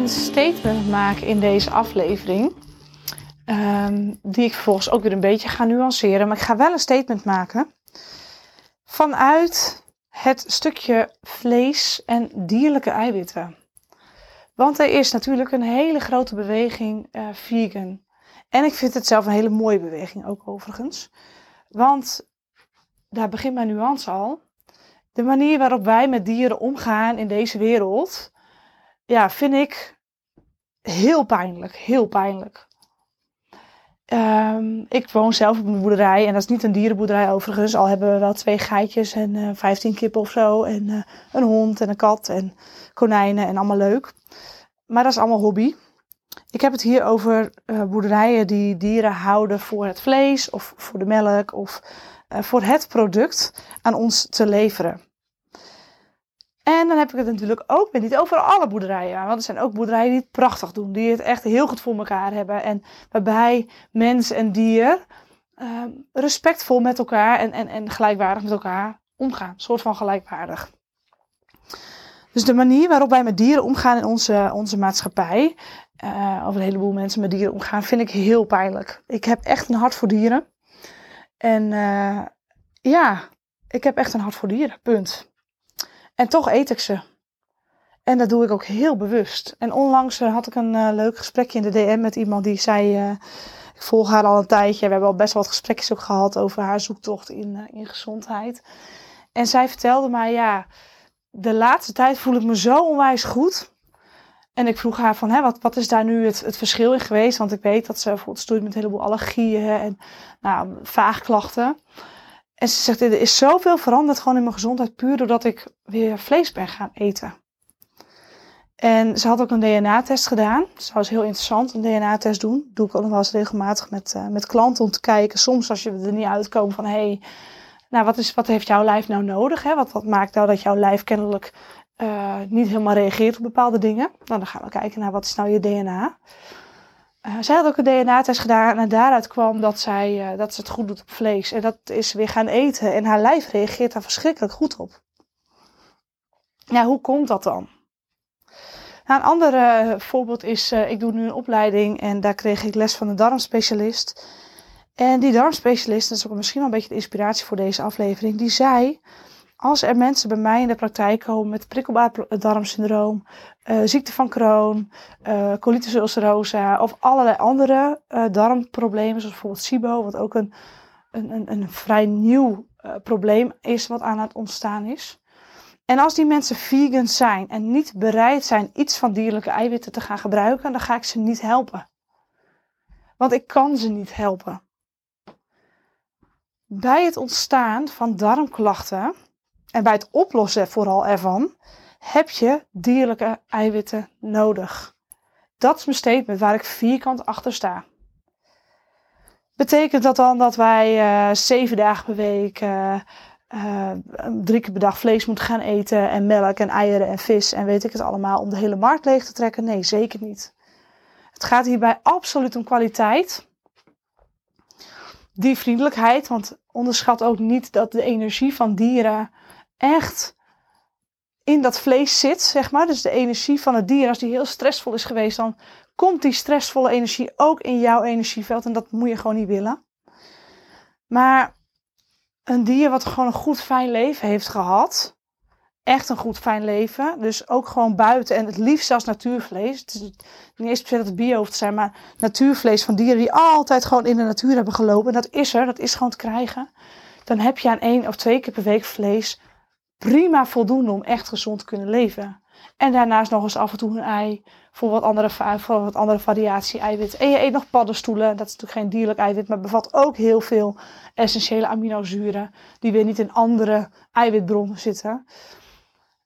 een statement maken in deze aflevering. Ehm, die ik vervolgens ook weer een beetje ga nuanceren. Maar ik ga wel een statement maken. Vanuit het stukje vlees en dierlijke eiwitten. Want er is natuurlijk een hele grote beweging uh, vegan. En ik vind het zelf een hele mooie beweging ook overigens. Want daar begint mijn nuance al. De manier waarop wij met dieren omgaan in deze wereld, ja, vind ik heel pijnlijk. Heel pijnlijk. Um, ik woon zelf op een boerderij en dat is niet een dierenboerderij overigens. Al hebben we wel twee geitjes en uh, 15 kippen of zo. En uh, een hond en een kat en konijnen en allemaal leuk. Maar dat is allemaal hobby. Ik heb het hier over uh, boerderijen die dieren houden voor het vlees of voor de melk of voor het product aan ons te leveren. Dan heb ik het natuurlijk ook weer niet over alle boerderijen. Want er zijn ook boerderijen die het prachtig doen. Die het echt heel goed voor elkaar hebben. En waarbij mens en dier uh, respectvol met elkaar en, en, en gelijkwaardig met elkaar omgaan. Een soort van gelijkwaardig. Dus de manier waarop wij met dieren omgaan in onze, onze maatschappij. Uh, of een heleboel mensen met dieren omgaan, vind ik heel pijnlijk. Ik heb echt een hart voor dieren. En uh, ja, ik heb echt een hart voor dieren. Punt. En toch eet ik ze. En dat doe ik ook heel bewust. En onlangs uh, had ik een uh, leuk gesprekje in de DM met iemand die zei: uh, Ik volg haar al een tijdje. We hebben al best wel wat gesprekjes ook gehad over haar zoektocht in, in gezondheid. En zij vertelde mij: Ja, de laatste tijd voel ik me zo onwijs goed. En ik vroeg haar van, hè, wat, wat is daar nu het, het verschil in geweest? Want ik weet dat ze bijvoorbeeld stoeit met een heleboel allergieën en nou, vaagklachten. En ze zegt, er is zoveel veranderd gewoon in mijn gezondheid, puur doordat ik weer vlees ben gaan eten. En ze had ook een DNA-test gedaan. Dat was heel interessant, een DNA-test doen. Dat doe ik ook nog wel eens regelmatig met, uh, met klanten om te kijken. Soms als je er niet uitkomt van, hé, hey, nou, wat, is, wat heeft jouw lijf nou nodig? Hè? Wat, wat maakt nou dat jouw lijf kennelijk uh, niet helemaal reageert op bepaalde dingen? Nou, dan gaan we kijken naar wat is nou je DNA. Uh, zij had ook een DNA-test gedaan en daaruit kwam dat, zij, uh, dat ze het goed doet op vlees. En dat is weer gaan eten en haar lijf reageert daar verschrikkelijk goed op. Ja, hoe komt dat dan? Nou, een ander uh, voorbeeld is, ik doe nu een opleiding en daar kreeg ik les van een darmspecialist. En die darmspecialist, dat is ook misschien wel een beetje de inspiratie voor deze aflevering, die zei als er mensen bij mij in de praktijk komen met prikkelbaar darmsyndroom, uh, ziekte van Crohn, uh, colitis ulcerosa of allerlei andere uh, darmproblemen, zoals bijvoorbeeld SIBO, wat ook een, een, een vrij nieuw probleem is wat aan het ontstaan is. En als die mensen vegan zijn en niet bereid zijn iets van dierlijke eiwitten te gaan gebruiken, dan ga ik ze niet helpen. Want ik kan ze niet helpen. Bij het ontstaan van darmklachten en bij het oplossen vooral ervan, heb je dierlijke eiwitten nodig. Dat is mijn statement waar ik vierkant achter sta. Betekent dat dan dat wij uh, zeven dagen per week uh, uh, drie keer per dag vlees moeten gaan eten en melk en eieren en vis en weet ik het allemaal om de hele markt leeg te trekken? Nee, zeker niet. Het gaat hierbij absoluut om kwaliteit. Die vriendelijkheid, want onderschat ook niet dat de energie van dieren echt in dat vlees zit, zeg maar. Dus de energie van het dier, als die heel stressvol is geweest, dan komt die stressvolle energie ook in jouw energieveld. En dat moet je gewoon niet willen. Maar een dier wat gewoon een goed, fijn leven heeft gehad. Echt een goed, fijn leven. Dus ook gewoon buiten. En het liefst zelfs natuurvlees. Het is niet eens per dat het bio hoeft te zijn. Maar natuurvlees van dieren die altijd gewoon in de natuur hebben gelopen. En dat is er. Dat is gewoon te krijgen. Dan heb je aan één of twee keer per week vlees prima voldoende om echt gezond te kunnen leven. En daarnaast nog eens af en toe een ei voor wat andere, voor wat andere variatie eiwit. En je eet nog paddenstoelen. Dat is natuurlijk geen dierlijk eiwit, maar bevat ook heel veel essentiële aminozuren. Die weer niet in andere eiwitbronnen zitten.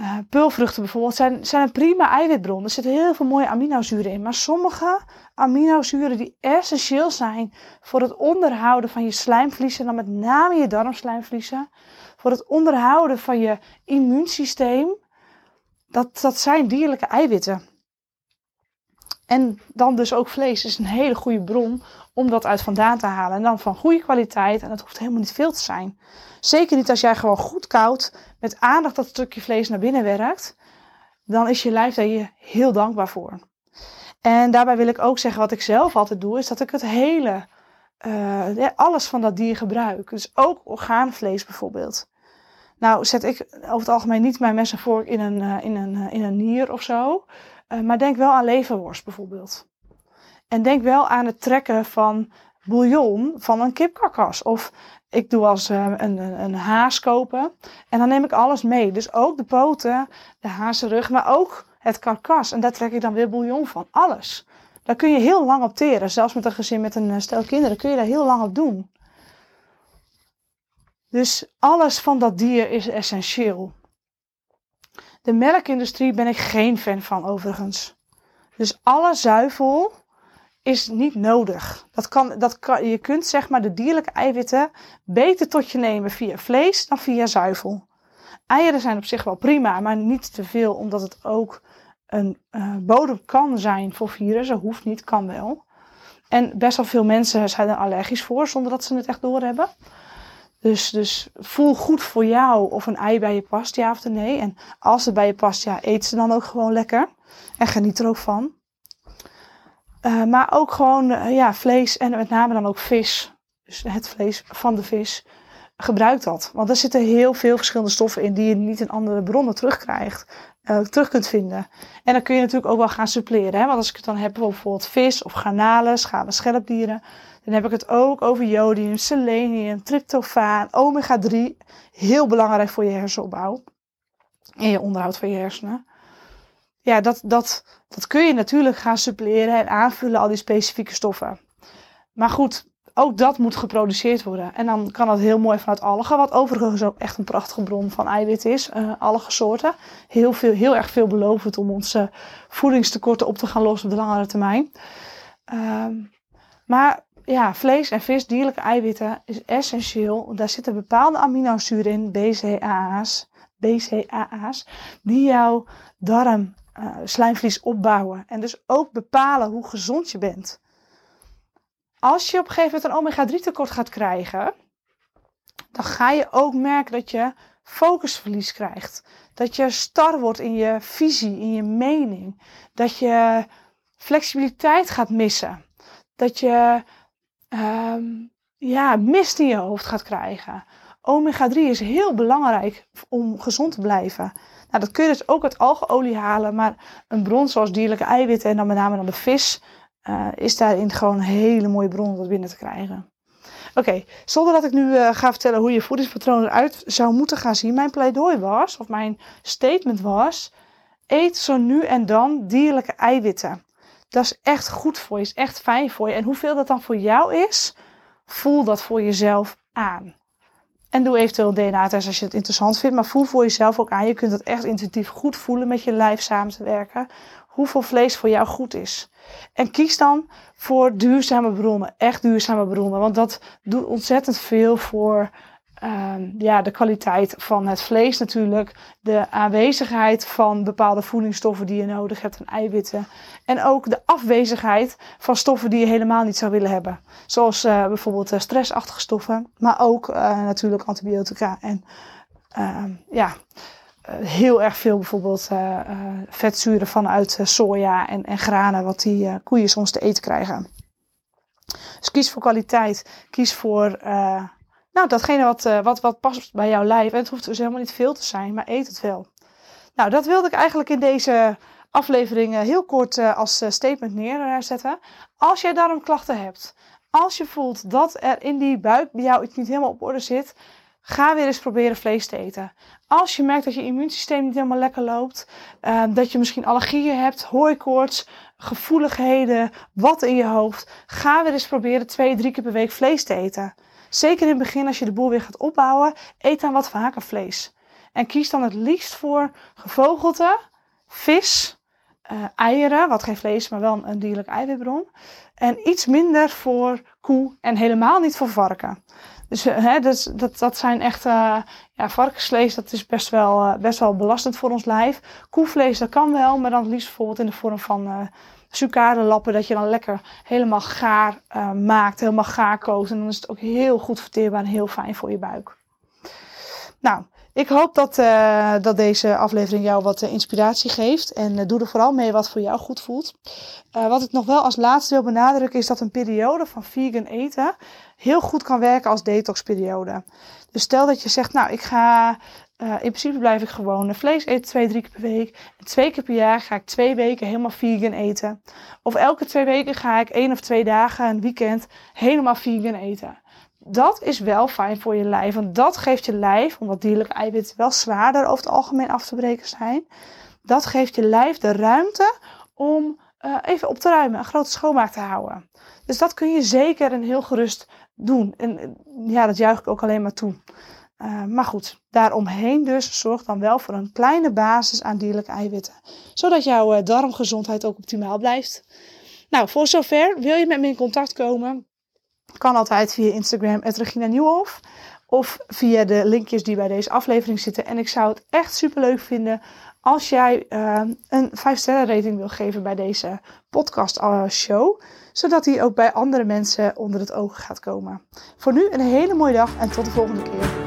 Uh, peulvruchten bijvoorbeeld zijn, zijn een prima eiwitbron. Er zitten heel veel mooie aminozuren in. Maar sommige aminozuren die essentieel zijn voor het onderhouden van je slijmvliezen, dan met name je darmslijmvliezen, voor het onderhouden van je immuunsysteem, dat, dat zijn dierlijke eiwitten. En dan dus ook vlees is een hele goede bron om dat uit vandaan te halen. En dan van goede kwaliteit. En dat hoeft helemaal niet veel te zijn. Zeker niet als jij gewoon goed koud met aandacht dat stukje vlees naar binnen werkt. Dan is je lijf daar je heel dankbaar voor. En daarbij wil ik ook zeggen, wat ik zelf altijd doe, is dat ik het hele, uh, alles van dat dier gebruik. Dus ook orgaanvlees bijvoorbeeld. Nou zet ik over het algemeen niet mijn mes vork in een, uh, in een, uh, in een nier of zo. maar denk wel aan leverworst bijvoorbeeld. En denk wel aan het trekken van bouillon van een kipkarkas. Of ik doe als een, een, een, haas kopen. En dan neem ik alles mee. Dus ook de poten, de hazenrug, maar ook het karkas. En daar trek ik dan weer bouillon van. Alles. Daar kun je heel lang op teren. Zelfs met een gezin met een stel kinderen kun je daar heel lang op doen. Dus alles van dat dier is essentieel. De melkindustrie ben ik geen fan van overigens. Dus alle zuivel is niet nodig. Dat kan, dat kan, je kunt zeg maar de dierlijke eiwitten beter tot je nemen via vlees dan via zuivel. Eieren zijn op zich wel prima, maar niet te veel, omdat het ook een uh, bodem kan zijn voor virussen. Hoeft niet, kan wel. En best wel veel mensen zijn er allergisch voor, zonder dat ze het echt doorhebben. Dus, dus voel goed voor jou of een ei bij je past, ja of nee. En als het bij je past, ja, eet ze dan ook gewoon lekker. En geniet er ook van. Uh, maar ook gewoon uh, ja, vlees en met name dan ook vis. Dus het vlees van de vis. Gebruik dat. Want er zitten heel veel verschillende stoffen in die je niet in andere bronnen terugkrijgt. Uh, terug kunt vinden. En dan kun je natuurlijk ook wel gaan suppleren. Hè? Want als ik het dan heb bijvoorbeeld vis of garnalen, schalen schelpdieren. Dan heb ik het ook over jodium, selenium, tryptofaan, omega 3. Heel belangrijk voor je hersenopbouw. En je onderhoud van je hersenen. Ja, dat, dat, dat kun je natuurlijk gaan suppleren en aanvullen, al die specifieke stoffen. Maar goed, ook dat moet geproduceerd worden. En dan kan dat heel mooi vanuit algen, wat overigens ook echt een prachtige bron van eiwit is. Uh, algensoorten. Heel, veel, heel erg veelbelovend om onze voedingstekorten op te gaan lossen op de langere termijn. Uh, maar ja, vlees en vis, dierlijke eiwitten, is essentieel. Daar zitten bepaalde aminozuren in, BCAA's, BCAA's die jouw darm uh, slijmvlies opbouwen. En dus ook bepalen hoe gezond je bent. Als je op een gegeven moment een omega-3 tekort gaat krijgen, dan ga je ook merken dat je focusverlies krijgt. Dat je star wordt in je visie, in je mening. Dat je flexibiliteit gaat missen. Dat je um, ja, mist in je hoofd gaat krijgen. Omega 3 is heel belangrijk om gezond te blijven. Nou, dat kun je dus ook uit algeolie halen, maar een bron zoals dierlijke eiwitten en dan met name dan de vis, uh, is daarin gewoon een hele mooie bron om dat binnen te krijgen. Oké, zonder dat ik nu uh, ga vertellen hoe je voedingspatroon eruit zou moeten gaan zien. Mijn pleidooi was, of mijn statement was, eet zo nu en dan dierlijke eiwitten. Dat is echt goed voor je, is echt fijn voor je. En hoeveel dat dan voor jou is, voel dat voor jezelf aan. En doe eventueel DNA-test als je het interessant vindt. Maar voel voor jezelf ook aan. Je kunt dat echt intuïtief goed voelen met je lijf samen te werken. Hoeveel vlees voor jou goed is. En kies dan voor duurzame bronnen. Echt duurzame bronnen. Want dat doet ontzettend veel voor Um, ja, de kwaliteit van het vlees natuurlijk, de aanwezigheid van bepaalde voedingsstoffen die je nodig hebt en eiwitten. En ook de afwezigheid van stoffen die je helemaal niet zou willen hebben. Zoals uh, bijvoorbeeld uh, stressachtige stoffen, maar ook uh, natuurlijk antibiotica en ja, heel erg veel bijvoorbeeld vetzuren vanuit soja en, en granen wat die koeien soms te eten krijgen. Dus kies voor kwaliteit, kies voor nou, datgene wat, wat, wat past bij jouw lijf. En het hoeft dus helemaal niet veel te zijn, maar eet het wel. Nou, dat wilde ik eigenlijk in deze aflevering heel kort als statement neerzetten. Als jij darmklachten hebt, als je voelt dat er in die buik bij jou iets niet helemaal op orde zit, ga weer eens proberen vlees te eten. Als je merkt dat je immuunsysteem niet helemaal lekker loopt, dat je misschien allergieën hebt, hooikoorts, gevoeligheden, wat in je hoofd, ga weer eens proberen twee, drie keer per week vlees te eten. Zeker in het begin, als je de boel weer gaat opbouwen, eet dan wat vaker vlees. En kies dan het liefst voor gevogelte, vis, uh, eieren, wat geen vlees, maar wel een dierlijk eiwitbron. En iets minder voor koe en helemaal niet voor varken. Dus uh, hè, dat, dat, dat zijn echt, uh, ja, varkensvlees, dat is best wel, best wel belastend voor ons lijf. Koevlees, dat kan wel, maar dan liefst bijvoorbeeld in de vorm van sucade dat je dan lekker helemaal gaar uh, maakt, helemaal gaar kookt. En dan is het ook heel goed verteerbaar en heel fijn voor je buik. Nou, Ik hoop dat, uh, dat deze aflevering jou wat uh, inspiratie geeft. En uh, doe er vooral mee wat voor jou goed voelt. wat ik nog wel als laatste wil benadrukken is dat een periode van vegan eten heel goed kan werken als detoxperiode. Dus stel dat je zegt, nou ik ga in principe blijf ik gewoon vlees eten twee, drie keer per week. En twee keer per jaar ga ik twee weken helemaal vegan eten. Of elke twee weken ga ik één of twee dagen, een weekend, helemaal vegan eten. Dat is wel fijn voor je lijf. Want dat geeft je lijf, omdat dierlijke eiwitten wel zwaarder over het algemeen af te breken zijn. Dat geeft je lijf de ruimte om uh, even op te ruimen, een grote schoonmaak te houden. Dus dat kun je zeker en heel gerust doen. En ja, dat juich ik ook alleen maar toe. Uh, maar goed, daaromheen dus zorg dan wel voor een kleine basis aan dierlijke eiwitten. Zodat jouw darmgezondheid ook optimaal blijft. Nou, voor zover wil je met me in contact komen. Kan altijd via Instagram, Regina Nieuwhof. Of via de linkjes die bij deze aflevering zitten. En ik zou het echt super leuk vinden als jij uh, een 5 sterren rating wil geven bij deze podcast show zodat hij ook bij andere mensen onder het oog gaat komen. Voor nu een hele mooie dag en tot de volgende keer.